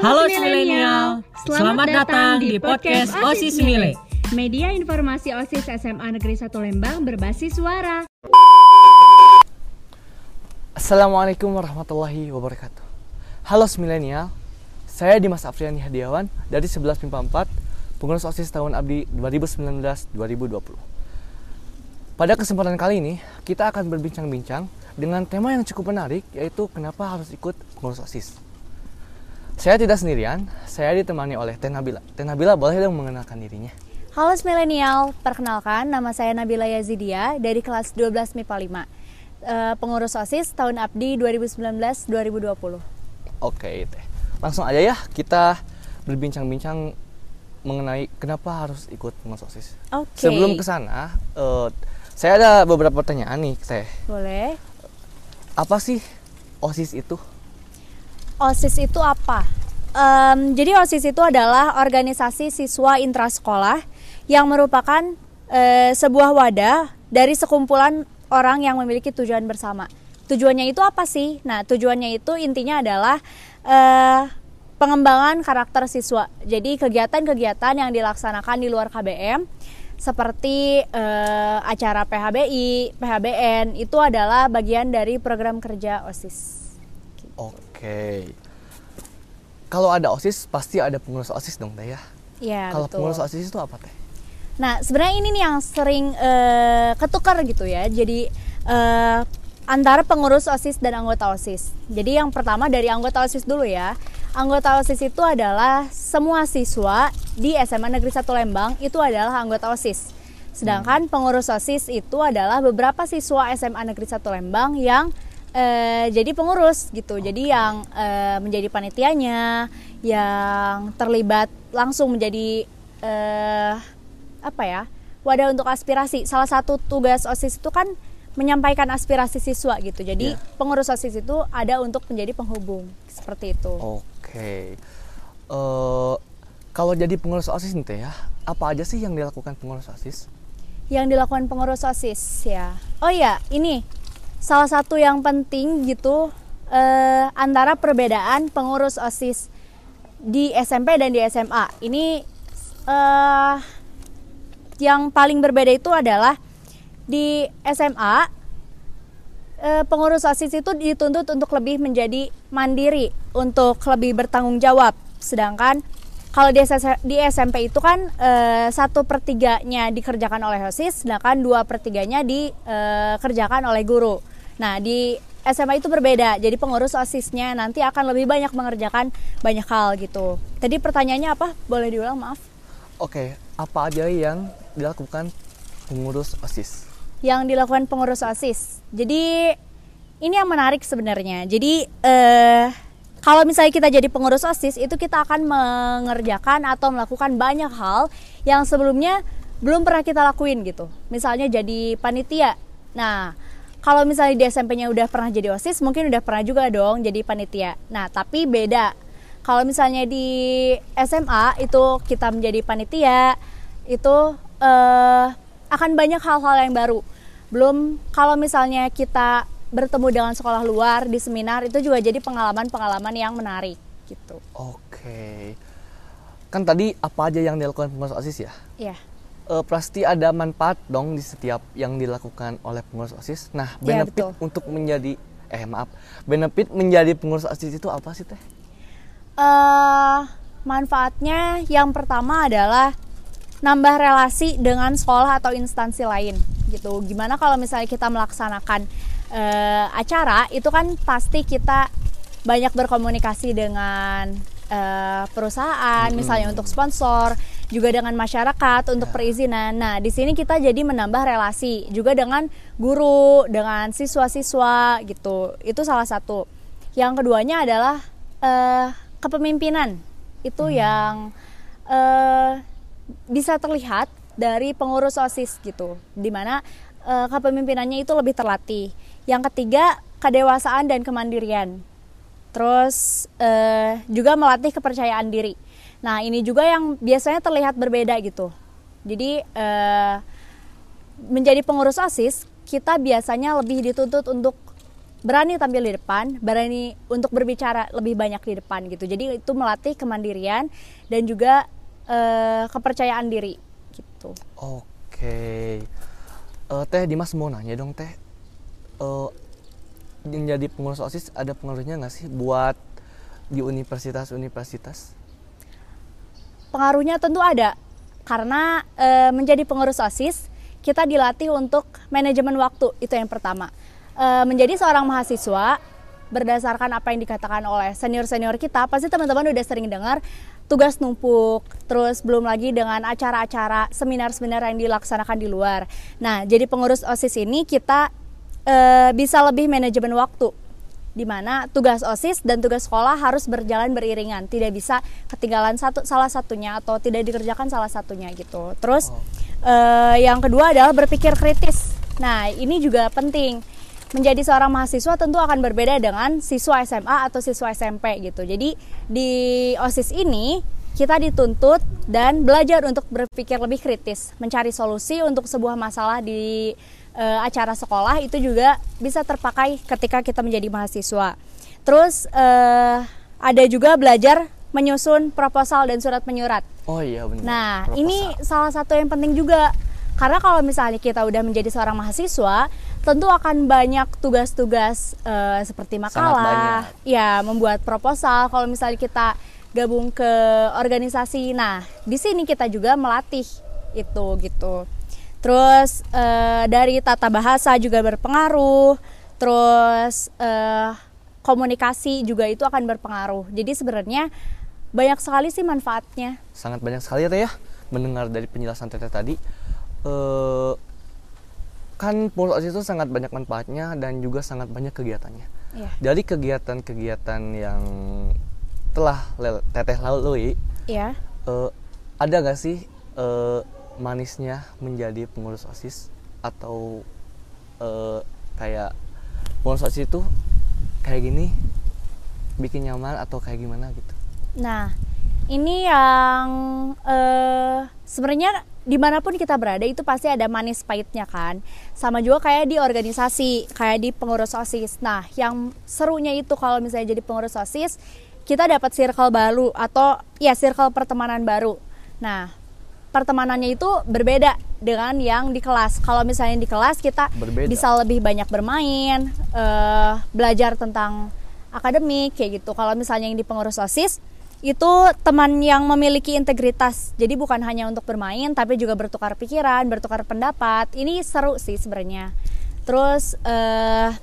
Halo milenial, selamat datang di podcast OSIS Mile. Media informasi OSIS SMA Negeri 1 Lembang berbasis suara. Assalamualaikum warahmatullahi wabarakatuh. Halo milenial, saya Dimas Afriani Hadiawan dari 11 MIPA 4, pengurus OSIS tahun Abdi 2019-2020. Pada kesempatan kali ini, kita akan berbincang-bincang dengan tema yang cukup menarik, yaitu kenapa harus ikut pengurus OSIS. Saya tidak sendirian, saya ditemani oleh Teh Nabila. Teh Nabila boleh dong mengenalkan dirinya? Halo milenial, perkenalkan nama saya Nabila Yazidia dari kelas 12 MIPA 5. Uh, pengurus OSIS tahun Abdi 2019-2020. Oke, Teh. Langsung aja ya kita berbincang-bincang mengenai kenapa harus ikut pengurus OSIS. Oke. Sebelum ke sana, uh, saya ada beberapa pertanyaan nih, Teh. Boleh. Apa sih OSIS itu? OSIS itu apa? Um, jadi OSIS itu adalah organisasi siswa intrasekolah yang merupakan uh, sebuah wadah dari sekumpulan orang yang memiliki tujuan bersama. Tujuannya itu apa sih? Nah, tujuannya itu intinya adalah uh, pengembangan karakter siswa. Jadi kegiatan-kegiatan yang dilaksanakan di luar KBM seperti uh, acara PHBI, PHBN itu adalah bagian dari program kerja OSIS. Oke. Kalau ada OSIS pasti ada pengurus OSIS dong, Teh ya. Iya, Kalau pengurus OSIS itu apa, Teh? Nah, sebenarnya ini nih yang sering uh, ketukar gitu ya. Jadi uh, antara pengurus OSIS dan anggota OSIS. Jadi yang pertama dari anggota OSIS dulu ya. Anggota OSIS itu adalah semua siswa di SMA Negeri 1 Lembang itu adalah anggota OSIS. Sedangkan pengurus OSIS itu adalah beberapa siswa SMA Negeri 1 Lembang yang uh, jadi pengurus gitu. Jadi yang uh, menjadi panitianya, yang terlibat langsung menjadi uh, apa ya? wadah untuk aspirasi. Salah satu tugas OSIS itu kan menyampaikan aspirasi siswa gitu. Jadi Yeah. pengurus OSIS itu ada untuk menjadi penghubung seperti itu. Oke. Eh, kalau jadi pengurus OSIS nih, Teh ya, apa aja sih yang dilakukan pengurus OSIS? Yang dilakukan pengurus OSIS ya. Oh iya, ini salah satu yang penting gitu eh, antara perbedaan pengurus OSIS di SMP dan di SMA. Ini eh yang paling berbeda itu adalah di SMA eh, pengurus OSIS itu dituntut untuk lebih menjadi mandiri, untuk lebih bertanggung jawab. Sedangkan kalau di, di SMP itu kan eh, satu pertiganya dikerjakan oleh OSIS, sedangkan dua pertiganya dikerjakan oleh guru. Nah di SMA itu berbeda, jadi pengurus OSISnya nanti akan lebih banyak mengerjakan banyak hal gitu. Tadi pertanyaannya apa? Boleh diulang maaf? Oke, apa aja yang dilakukan pengurus OSIS? yang dilakukan pengurus OSIS. Jadi ini yang menarik sebenarnya. Jadi eh, kalau misalnya kita jadi pengurus OSIS itu kita akan mengerjakan atau melakukan banyak hal yang sebelumnya belum pernah kita lakuin gitu. Misalnya jadi panitia. Nah, kalau misalnya di SMP-nya udah pernah jadi OSIS, mungkin udah pernah juga dong jadi panitia. Nah, tapi beda. Kalau misalnya di SMA itu kita menjadi panitia, itu eh, akan banyak hal-hal yang baru. Belum kalau misalnya kita bertemu dengan sekolah luar di seminar itu juga jadi pengalaman-pengalaman yang menarik gitu. Oke. Kan tadi apa aja yang dilakukan pengurus OSIS ya? Iya. Eh, pasti ada manfaat dong di setiap yang dilakukan oleh pengurus OSIS. Nah, Iya, benefit betul. untuk menjadi eh maaf, benefit menjadi pengurus OSIS itu apa sih, Teh? eh manfaatnya yang pertama adalah nambah relasi dengan sekolah atau instansi lain gitu. Gimana kalau misalnya kita melaksanakan eh, acara itu kan pasti kita banyak berkomunikasi dengan eh, perusahaan, misalnya untuk sponsor, juga dengan masyarakat untuk perizinan. Nah, di sini kita jadi menambah relasi juga dengan guru, dengan siswa-siswa gitu. Itu salah satu. Yang keduanya adalah eh, kepemimpinan. Itu yang eh, bisa terlihat dari pengurus OSIS gitu. Di mana eh, kepemimpinannya itu lebih terlatih. Yang ketiga, kedewasaan dan kemandirian. Terus eh, juga melatih kepercayaan diri. Nah, ini juga yang biasanya terlihat berbeda gitu. Jadi eh, menjadi pengurus OSIS, kita biasanya lebih dituntut untuk berani tampil di depan, berani untuk berbicara lebih banyak di depan gitu. Jadi itu melatih kemandirian dan juga uh, kepercayaan diri gitu. Oke. Uh, teh Dimas mau nanya dong Teh. Uh, yang jadi pengurus OSIS ada pengaruhnya nggak sih buat di universitas-universitas? Pengaruhnya tentu ada. Karena uh, menjadi pengurus OSIS kita dilatih untuk manajemen waktu, itu yang pertama e, menjadi seorang mahasiswa berdasarkan apa yang dikatakan oleh senior-senior kita, pasti teman-teman udah sering dengar tugas numpuk, terus belum lagi dengan acara-acara seminar-seminar yang dilaksanakan di luar. Nah, jadi pengurus OSIS ini kita e, bisa lebih manajemen waktu di mana tugas OSIS dan tugas sekolah harus berjalan beriringan, tidak bisa ketinggalan satu salah satunya atau tidak dikerjakan salah satunya gitu. Terus oh. eh, yang kedua adalah berpikir kritis. Nah, ini juga penting menjadi seorang mahasiswa tentu akan berbeda dengan siswa SMA atau siswa SMP gitu. Jadi di OSIS ini kita dituntut dan belajar untuk berpikir lebih kritis, mencari solusi untuk sebuah masalah di e, acara sekolah itu juga bisa terpakai ketika kita menjadi mahasiswa. Terus e, ada juga belajar menyusun proposal dan surat menyurat. Oh iya benar. Nah, proposal. ini salah satu yang penting juga karena kalau misalnya kita udah menjadi seorang mahasiswa, tentu akan banyak tugas-tugas uh, seperti makalah, ya membuat proposal. Kalau misalnya kita gabung ke organisasi, nah di sini kita juga melatih itu gitu. Terus uh, dari tata bahasa juga berpengaruh. Terus uh, komunikasi juga itu akan berpengaruh. Jadi sebenarnya banyak sekali sih manfaatnya. Sangat banyak sekali ya, ya mendengar dari penjelasan Teteh tadi. Uh, kan OSIS itu sangat banyak manfaatnya dan juga sangat banyak kegiatannya. Yeah. Dari kegiatan-kegiatan yang telah teteh lalui, yeah. uh, ada gak sih uh, manisnya menjadi pengurus OSIS atau uh, kayak pengurus OSIS itu kayak gini bikin nyaman atau kayak gimana gitu? Nah, ini yang uh, sebenarnya di mana pun kita berada itu pasti ada manis pahitnya kan? Sama juga kayak di organisasi kayak di pengurus osis. Nah yang serunya itu kalau misalnya jadi pengurus osis kita dapat circle baru atau ya circle pertemanan baru. Nah pertemanannya itu berbeda dengan yang di kelas kalau misalnya di kelas kita berbeda. bisa lebih banyak bermain uh, belajar tentang akademik kayak gitu kalau misalnya yang di pengurus osis itu teman yang memiliki integritas. Jadi bukan hanya untuk bermain, tapi juga bertukar pikiran, bertukar pendapat. Ini seru sih sebenarnya. Terus uh,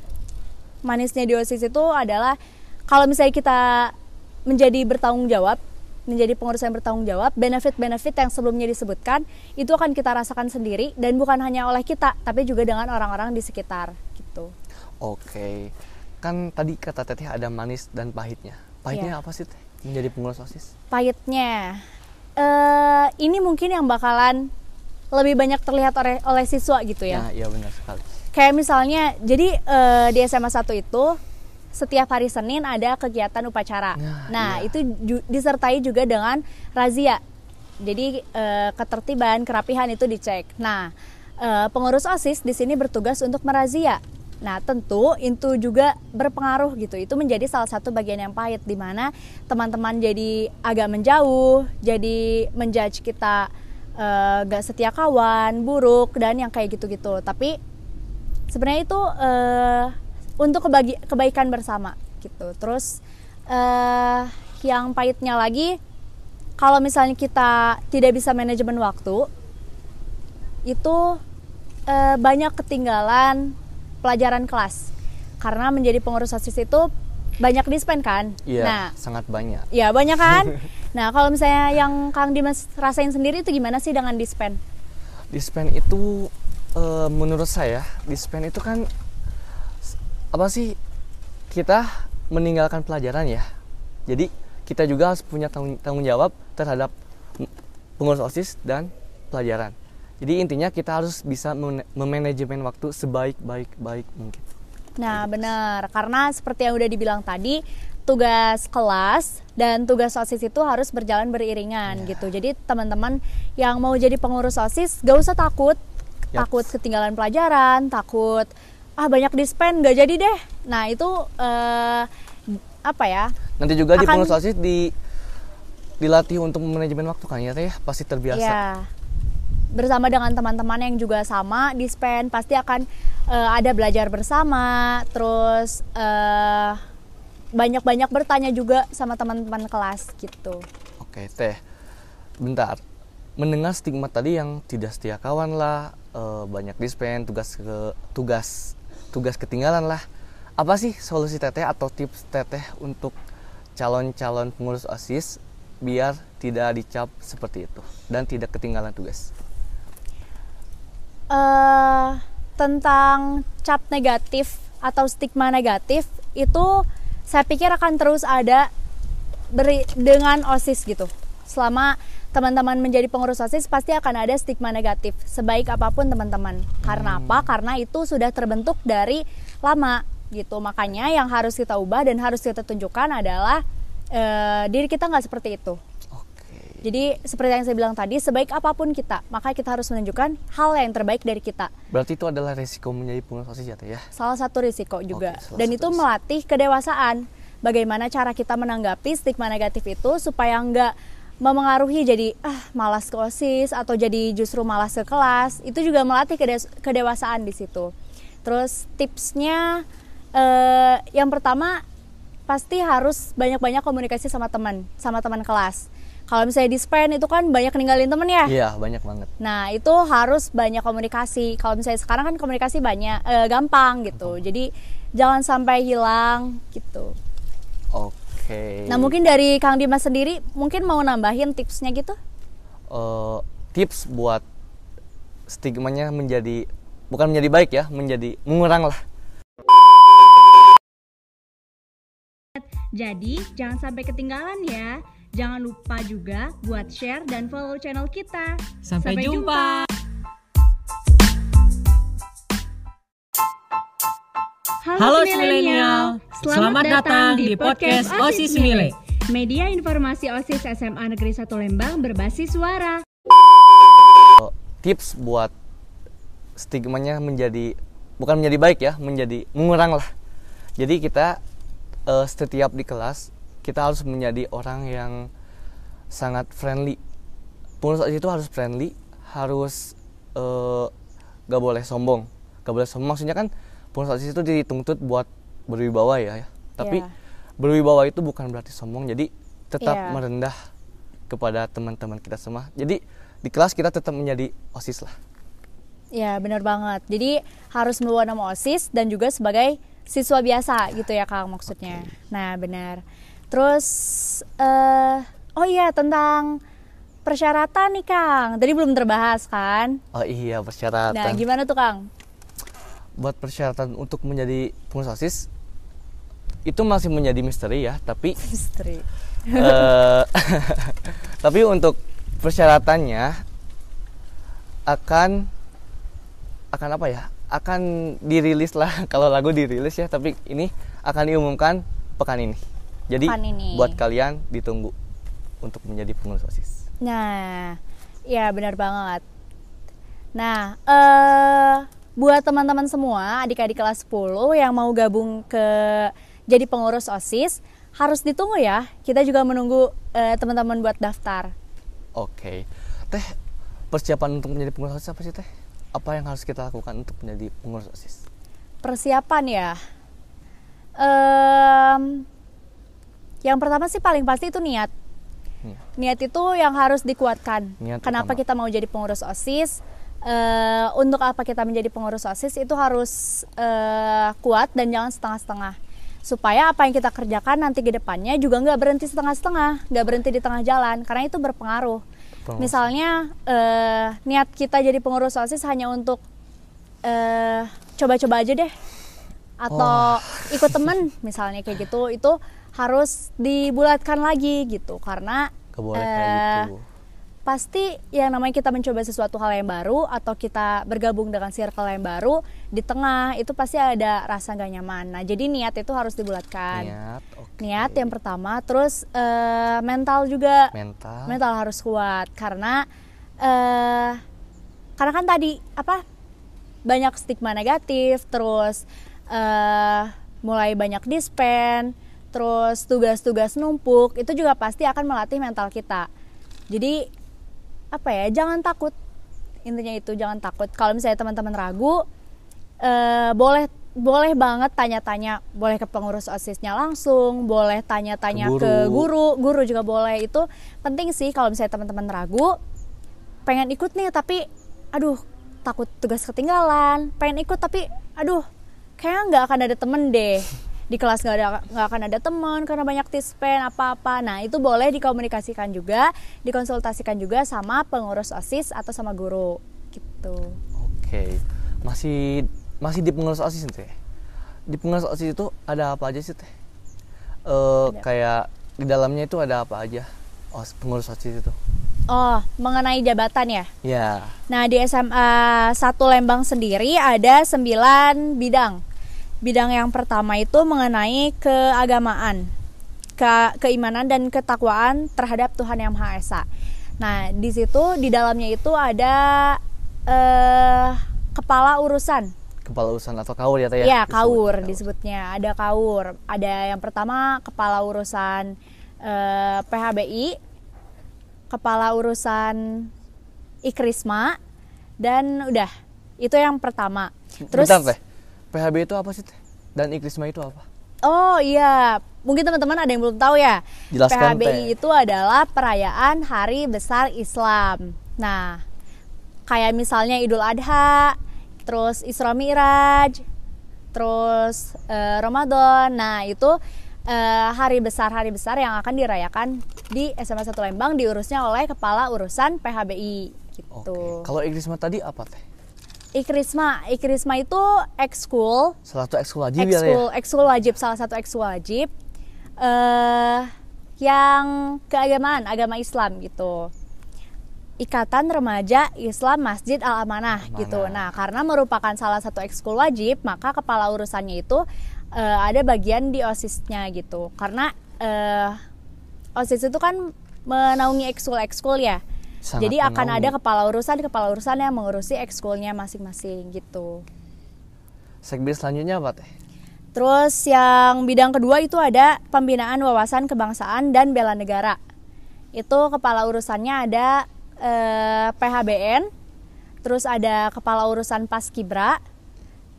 manisnya di OSIS itu adalah kalau misalnya kita menjadi bertanggung jawab, menjadi pengurus yang bertanggung jawab, benefit-benefit yang sebelumnya disebutkan itu akan kita rasakan sendiri dan bukan hanya oleh kita, tapi juga dengan orang-orang di sekitar gitu. Oke. Kan tadi kata Teteh ada manis dan pahitnya. Pahitnya yeah. apa sih, Teh? menjadi pengurus osis? Pahitnya, uh, ini mungkin yang bakalan lebih banyak terlihat oleh, oleh siswa gitu ya. Nah, iya benar sekali. Kayak misalnya, jadi uh, di SMA 1 itu setiap hari Senin ada kegiatan upacara. Nah, nah iya. itu ju disertai juga dengan razia. Jadi uh, ketertiban, kerapihan itu dicek. Nah, uh, pengurus OSIS di sini bertugas untuk merazia Nah, tentu itu juga berpengaruh gitu. Itu menjadi salah satu bagian yang pahit di mana teman-teman jadi agak menjauh, jadi menjudge kita uh, gak setia kawan, buruk dan yang kayak gitu-gitu. Tapi sebenarnya itu untuk kebagi kebaikan bersama gitu. Terus uh, yang pahitnya lagi kalau misalnya kita tidak bisa manajemen waktu itu uh, banyak ketinggalan pelajaran kelas. Karena menjadi pengurus osis itu banyak dispen kan? Iya nah, sangat banyak. ya banyak kan? Nah kalau misalnya yang kang dimas rasain sendiri itu gimana sih dengan dispen dispen itu e, menurut saya dispen itu kan apa sih kita meninggalkan pelajaran ya jadi kita juga harus punya tanggung, tanggung jawab terhadap pengurus osis dan pelajaran jadi intinya kita harus bisa memanajemen waktu sebaik-baik-baik mungkin. Nah, benar. Karena seperti yang udah dibilang tadi, tugas kelas dan tugas OSIS itu harus berjalan beriringan yeah. gitu. Jadi teman-teman yang mau jadi pengurus OSIS gak usah takut, yep. takut ketinggalan pelajaran, takut ah banyak dispen nggak jadi deh nah itu eh, apa ya Nanti juga di Akan- pengurus OSIS di dilatih untuk manajemen waktu kan ya teh ya pasti terbiasa. ya bersama dengan teman-teman yang juga sama dispen pasti akan eh, ada belajar bersama terus eh, banyak-banyak bertanya juga sama teman-teman kelas gitu Oke, Teh. Bentar. Mendengar stigma tadi yang tidak setia kawan lah, banyak dispen, tugas ke tugas tugas ketinggalan lah. Apa sih solusi Teteh atau tips Teteh untuk calon-calon pengurus OSIS biar tidak dicap seperti itu dan tidak ketinggalan tugas? eh tentang cap negatif atau stigma negatif itu saya pikir akan terus ada beri dengan OSIS gitu. Selama teman-teman menjadi pengurus OSIS pasti akan ada stigma negatif sebaik apa pun teman-teman. Karena apa? Karena itu sudah terbentuk dari lama gitu. Makanya yang harus kita ubah dan harus kita tunjukkan adalah eh, diri kita nggak seperti itu. Jadi seperti yang saya bilang tadi, sebaik apa pun kita, maka kita harus menunjukkan hal yang terbaik dari kita. Berarti itu adalah resiko menjadi pengurus OSIS ya ya? Salah satu risiko juga. Salah Dan itu risiko. melatih kedewasaan. Bagaimana cara kita menanggapi stigma negatif itu supaya nggak memengaruhi jadi ah malas ke OSIS atau jadi justru malas ke kelas. Itu juga melatih kede- kedewasaan di situ. Terus tipsnya eh, yang pertama pasti harus banyak-banyak komunikasi sama teman, sama teman kelas. Kalau misalnya dispen itu kan banyak ninggalin temen ya. Iya, banyak banget. Nah itu harus banyak komunikasi. Kalau misalnya sekarang kan komunikasi banyak, eh, gampang gitu. Jadi jangan sampai hilang gitu. Oke. Nah mungkin dari Kang Dimas sendiri mungkin mau nambahin tipsnya gitu? eh, tips buat stigmanya menjadi bukan menjadi baik ya, menjadi mengurang lah. Jadi, jangan sampai ketinggalan ya. Jangan lupa juga buat share dan follow channel kita. Sampai, jumpa. Halo milenial, selamat datang di podcast OSIS Mile. Media informasi OSIS SMA Negeri 1 Lembang berbasis suara. Tips buat stigmanya menjadi bukan menjadi baik ya, menjadi mengurang lah. Jadi kita eh, setiap di kelas kita harus menjadi orang yang sangat friendly. Pengurus OSIS itu harus friendly, harus eh, gak boleh sombong, gak boleh sombong. Maksudnya kan pengurus OSIS itu dituntut buat berwibawa ya, ya. Tapi Iya. berwibawa itu bukan berarti sombong. Jadi tetap Iya. merendah kepada teman-teman kita semua. Jadi di kelas kita tetap menjadi OSIS lah. Ya benar banget. Jadi harus membawa nama OSIS dan juga sebagai siswa biasa gitu ya Kang maksudnya. Nah benar. Terus eh oh iya tentang persyaratan nih Kang. Tadi belum terbahas kan? Oh iya persyaratan. Nah gimana tuh Kang? Buat persyaratan untuk menjadi pengurus OSIS itu masih menjadi misteri ya, tapi Misteri. eh, tapi untuk persyaratannya akan akan apa ya? Akan dirilis lah kalau lagu dirilis ya, tapi ini akan diumumkan pekan ini. Jadi Pekan ini. buat kalian ditunggu untuk menjadi pengurus OSIS. Nah, ya benar banget. Nah, eh buat teman-teman semua, adik-adik kelas 10 yang mau gabung ke jadi pengurus OSIS, harus ditunggu ya. Kita juga menunggu eh, teman-teman buat daftar. Oke. Teh, persiapan untuk menjadi pengurus OSIS apa sih, Teh? Apa yang harus kita lakukan untuk menjadi pengurus OSIS? Persiapan ya. Em, yang pertama sih paling pasti itu niat. Niat. Niat itu yang harus dikuatkan. Niat Kenapa utama. kita mau jadi pengurus OSIS? Eh, untuk apa kita menjadi pengurus OSIS itu harus eh, kuat dan jangan setengah-setengah. Supaya apa yang kita kerjakan nanti ke depannya juga nggak berhenti setengah-setengah, nggak berhenti di tengah jalan, karena itu berpengaruh. Pengaruh. Misalnya eh, niat kita jadi pengurus OSIS hanya untuk eh, coba-coba aja deh, atau ikut temen misalnya kayak gitu, itu harus dibulatkan lagi gitu, karena Gak boleh kayak eh, gitu. Pasti yang namanya kita mencoba sesuatu hal yang baru atau kita bergabung dengan circle yang baru di tengah itu pasti ada rasa gak nyaman. Nah jadi niat itu harus dibulatkan. Niat, oke. Niat yang pertama, terus eh, mental juga mental. mental harus kuat karena eh karena kan tadi apa banyak stigma negatif, terus eh mulai banyak dispen, terus tugas-tugas numpuk, itu juga pasti akan melatih mental kita. Jadi apa ya, jangan takut. Intinya itu jangan takut. Kalau misalnya teman-teman ragu, eh boleh boleh banget tanya-tanya, boleh ke pengurus OSISnya langsung, boleh tanya-tanya Ke ke guru. guru, guru juga boleh. Itu penting sih kalau misalnya teman-teman ragu, pengen ikut nih tapi aduh takut tugas ketinggalan pengen ikut tapi aduh kayaknya nggak akan ada temen deh di kelas nggak ada nggak akan ada teman karena banyak tispen apa-apa nah itu boleh dikomunikasikan juga dikonsultasikan juga sama pengurus osis atau sama guru gitu Oke, masih masih di pengurus osis nih teh. Di pengurus osis itu ada apa aja sih teh? Eh, kayak di dalamnya itu ada apa aja? Os pengurus osis itu? oh mengenai jabatan ya Ya, Nah di SMA 1 Lembang sendiri ada 9 bidang. Bidang yang pertama itu mengenai keagamaan, ke keimanan dan ketakwaan terhadap Tuhan Yang Maha Esa. Nah di situ di dalamnya itu ada eh, kepala urusan. kepala urusan atau kaur ya teh ya? Ya, Disebut kaur kaur. disebutnya. Ada kaur. Ada yang pertama kepala urusan eh, PHBI, kepala urusan Ikrisma dan udah. Itu yang pertama. Terus Bentar teh. PHB itu apa sih teh? Dan Ikrisma itu apa? Oh iya, mungkin teman-teman ada yang belum tahu ya. Jelaskan, PHBI Teh. itu adalah perayaan Hari Besar Islam. Nah, kayak misalnya Idul Adha, terus Isra Mi'raj, terus eh, Ramadan. Nah, itu eh, hari besar-hari besar yang akan dirayakan di SMA 1 Lembang diurusnya oleh kepala urusan PHBI Oke. gitu. Kalau Ikrisma tadi apa teh? Ikrisma, Ikrisma itu ekskul Salah satu ekskul wajib ya ekskul ekskul wajib salah satu ekskul wajib eh yang keagamaan agama Islam gitu Ikatan Remaja Islam Masjid Al Amanah gitu. Nah, karena merupakan salah satu ekskul wajib, maka kepala urusannya itu eh, ada bagian di OSIS-nya gitu. Karena eh, OSIS itu kan menaungi ekskul-ekskul ya. Sangat Jadi akan menaungi. ada kepala urusan, kepala urusan yang mengurusi ekskulnya masing-masing gitu. Segmen selanjutnya apa teh? Terus yang bidang kedua itu ada pembinaan wawasan kebangsaan dan bela negara. Itu kepala urusannya ada eh, PHBN, terus ada kepala urusan Paskibra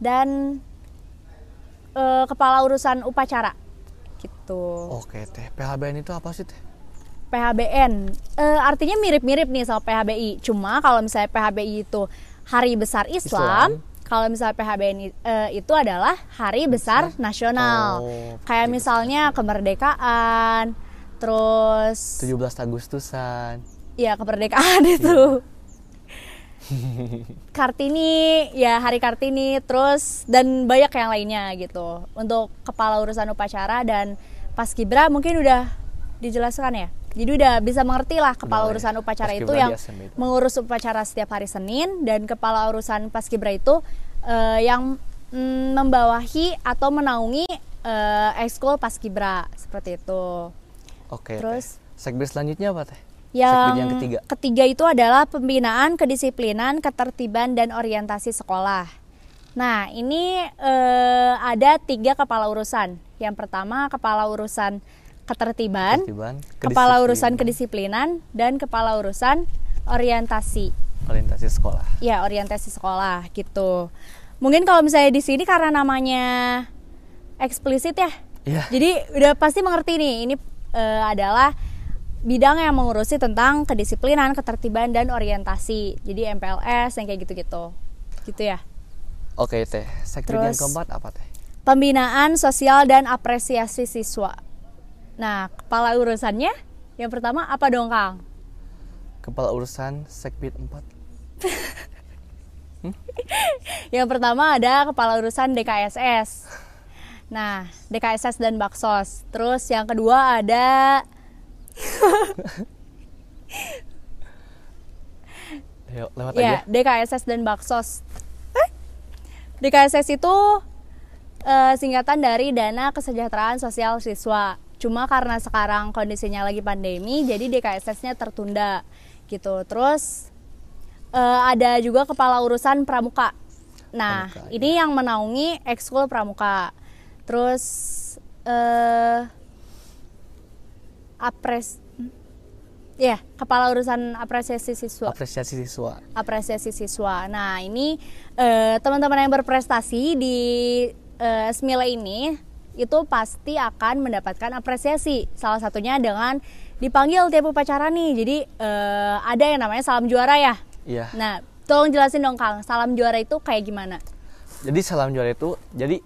dan eh, kepala urusan upacara. Gitu. Oke teh. PHBN itu apa sih teh? PHBN eh, artinya mirip-mirip nih sama PHBI. Cuma kalau misalnya PHBI itu Hari Besar Islam, Islam. kalau misalnya PHBN i- eh, itu adalah Hari Besar Nasional. Oh, Kayak misalnya kemerdekaan, terus 17 Agustusan. ya kemerdekaan itu. Kartini, ya Hari Kartini, terus dan banyak yang lainnya gitu. Untuk kepala urusan upacara dan Paskibra mungkin udah dijelaskan ya. Jadi udah bisa mengerti lah kepala Udah urusan upacara itu yang itu. mengurus upacara setiap hari Senin dan kepala urusan Paskibra itu eh, yang mm, membawahi atau menaungi eh, ekskul Paskibra seperti itu. Oke. Terus? teh. selanjutnya apa teh? Yang, yang ketiga. itu adalah pembinaan kedisiplinan, ketertiban dan orientasi sekolah. Nah, ini eh, ada tiga kepala urusan. Yang pertama kepala urusan ketertiban, Ketertiban, kepala urusan kedisiplinan, dan kepala urusan orientasi. orientasi sekolah. Ya, orientasi sekolah gitu. Mungkin kalau misalnya di sini karena namanya eksplisit ya, Iya. jadi udah pasti mengerti nih ini eh, adalah bidang yang mengurusi tentang kedisiplinan, ketertiban dan orientasi. Jadi MPLS yang kayak gitu-gitu. Gitu ya. Oke teh. Segmen yang keempat apa teh? Pembinaan sosial dan apresiasi siswa. Nah, kepala urusannya yang pertama apa dong, Kang? Kepala urusan segmen 4. Yang pertama ada kepala urusan DKSS. Nah, DKSS dan Baksos. Terus yang kedua ada Ayo, lewat ya aja. DKSS dan Baksos. Eh? DKSS itu eh, singkatan dari Dana Kesejahteraan Sosial Siswa. Cuma karena sekarang kondisinya lagi pandemi, jadi DKSS-nya tertunda gitu. Terus eh, ada juga kepala urusan pramuka. Nah, Pramuka, ini yang menaungi ekskul pramuka. Terus eh apres hmm? ya, kepala urusan apresiasi siswa. Apresiasi siswa. apresiasi siswa. Nah, ini eh, teman-teman yang berprestasi di eh, Smile ini itu pasti akan mendapatkan apresiasi. Salah satunya dengan dipanggil tiap upacara nih. Jadi eh, ada yang namanya salam juara ya. Iya. Nah, tolong jelasin dong Kang, salam juara itu kayak gimana? Jadi salam juara itu jadi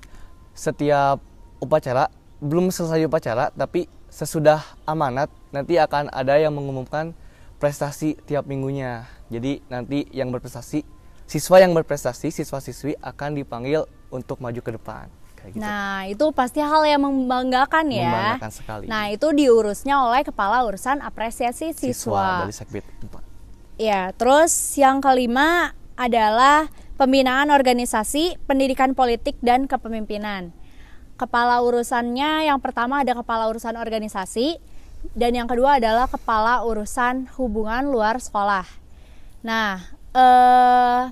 setiap upacara belum selesai upacara tapi sesudah amanat nanti akan ada yang mengumumkan prestasi tiap minggunya. Jadi nanti yang berprestasi siswa yang berprestasi siswa-siswi akan dipanggil untuk maju ke depan. Gitu. Nah, itu pasti hal yang membanggakan ya. Membanggakan sekali. Nah, itu diurusnya oleh kepala urusan apresiasi siswa siswa. dari Sekbid 4. Ya, terus yang kelima adalah pembinaan organisasi, pendidikan politik dan kepemimpinan. Kepala urusannya yang pertama ada kepala urusan organisasi dan yang kedua adalah kepala urusan hubungan luar sekolah. Nah, eh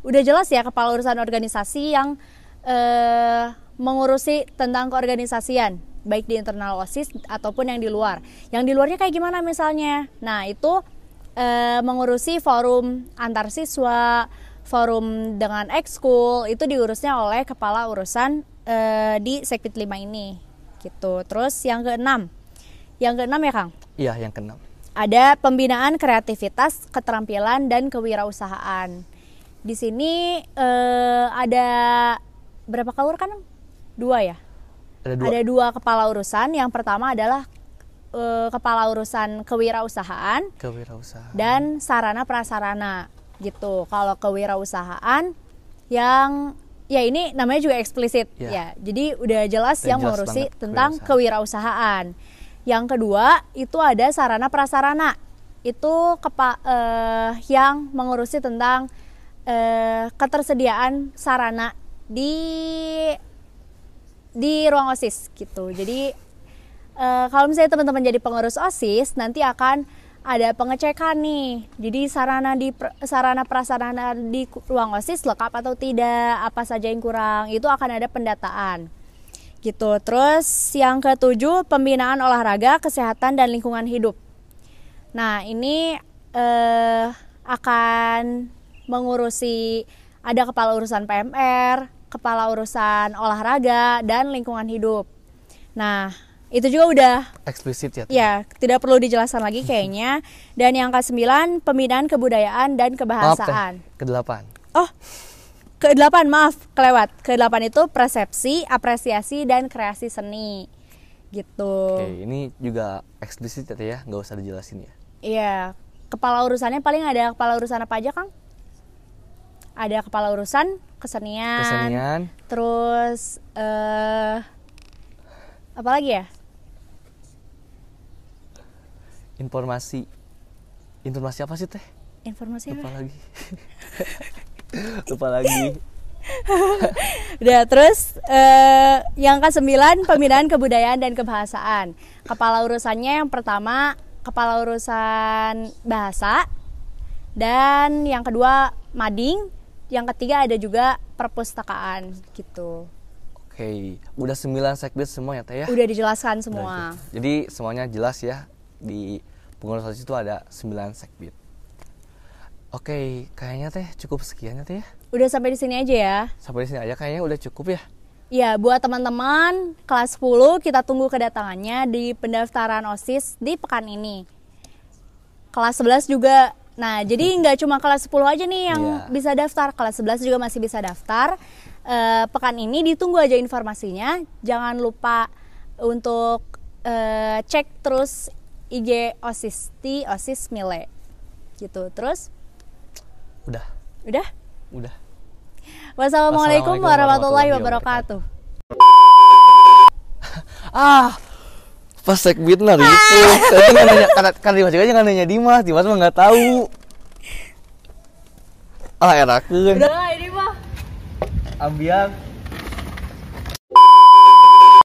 udah jelas ya kepala urusan organisasi yang eh mengurusi tentang keorganisasian baik di internal OSIS ataupun yang di luar. Yang di luarnya kayak gimana misalnya? Nah, itu eh, mengurusi forum antar siswa, forum dengan ekskul itu diurusnya oleh kepala urusan eh, di Sekbid 5 ini gitu. Terus yang keenam. Yang keenam ya, Kang? Iya, yang keenam. ada pembinaan kreativitas, keterampilan dan kewirausahaan. Di sini eh, ada berapa kalur kan? Dua ya. Ada dua. Ada dua kepala urusan. Yang pertama adalah eh, kepala urusan kewirausasahaan Kewirausahaan. dan sarana prasarana gitu. Kalau kewirausahaan yang ya ini namanya juga eksplisit Ya. ya. Jadi udah jelas Udah yang jelas mengurusi banget tentang kewirausahaan. Yang kedua itu ada sarana prasarana. Itu kepa eh, yang mengurusi tentang eh, ketersediaan sarana di di ruang OSIS gitu. Jadi eh, kalau misalnya teman-teman jadi pengurus OSIS nanti akan ada pengecekan nih. Jadi sarana di sarana prasarana di ruang OSIS lengkap atau tidak, apa saja yang kurang, itu akan ada pendataan. Gitu. Terus yang ketujuh pembinaan olahraga, kesehatan dan lingkungan hidup. Nah, ini eh akan mengurusi ada kepala urusan PMR, kepala urusan olahraga dan lingkungan hidup. Nah, itu juga udah Eksplisit ya. Ya, tidak perlu dijelaskan lagi kayaknya. Dan yang ke-9, pembinaan kebudayaan dan Maaf kebahasaan. Kedelapan. Oh, ke-8 maaf, kelewat. Ke-8 itu persepsi, apresiasi dan kreasi seni. Gitu. Oke, ini juga eksplisit ya, ya, nggak usah dijelasin ya. Iya, kepala urusannya paling ada kepala urusan apa aja, Kang? Ada kepala urusan kesenian. Kesenian, Terus eh apa lagi ya? informasi. Informasi apa sih teh? Informasi Lupa apa? lagi. Lupa lagi. Udah, terus eh, yang ke-9 pembinaan kebudayaan dan kebahasaan. Kepala urusannya yang pertama kepala urusan bahasa dan yang kedua mading, yang ketiga ada juga perpustakaan gitu. Oke, udah 9 sekbid semua ya teh ya. Udah dijelaskan Udah semua. gitu. Jadi semuanya jelas ya di pengurus OSIS itu ada 9 sekbid. Oke, kayaknya teh cukup sekian ya teh ya. Udah sampai di sini aja ya. Sampai di sini aja kayaknya udah cukup ya. Ya, buat teman-teman kelas 10 kita tunggu kedatangannya di pendaftaran OSIS di pekan ini. Kelas 11 juga. Nah, jadi nggak cuma kelas 10 aja nih yang Iya. bisa daftar. Kelas 11 juga masih bisa daftar. Eh, pekan ini ditunggu aja informasinya. Jangan lupa untuk eh, cek terus IG OSIS di OSIS Mile. Gitu. Terus Udah, udah? udah. Wassalamualaikum warahmatullahi wabarakatuh. Ah, pas sekbid nah itu. Saya nggak nanya, kan, kan Dimas juga jangan nanya Dimas, Dimas mah nggak tahu. Ah, erakeun. Udah ini mah Ambiang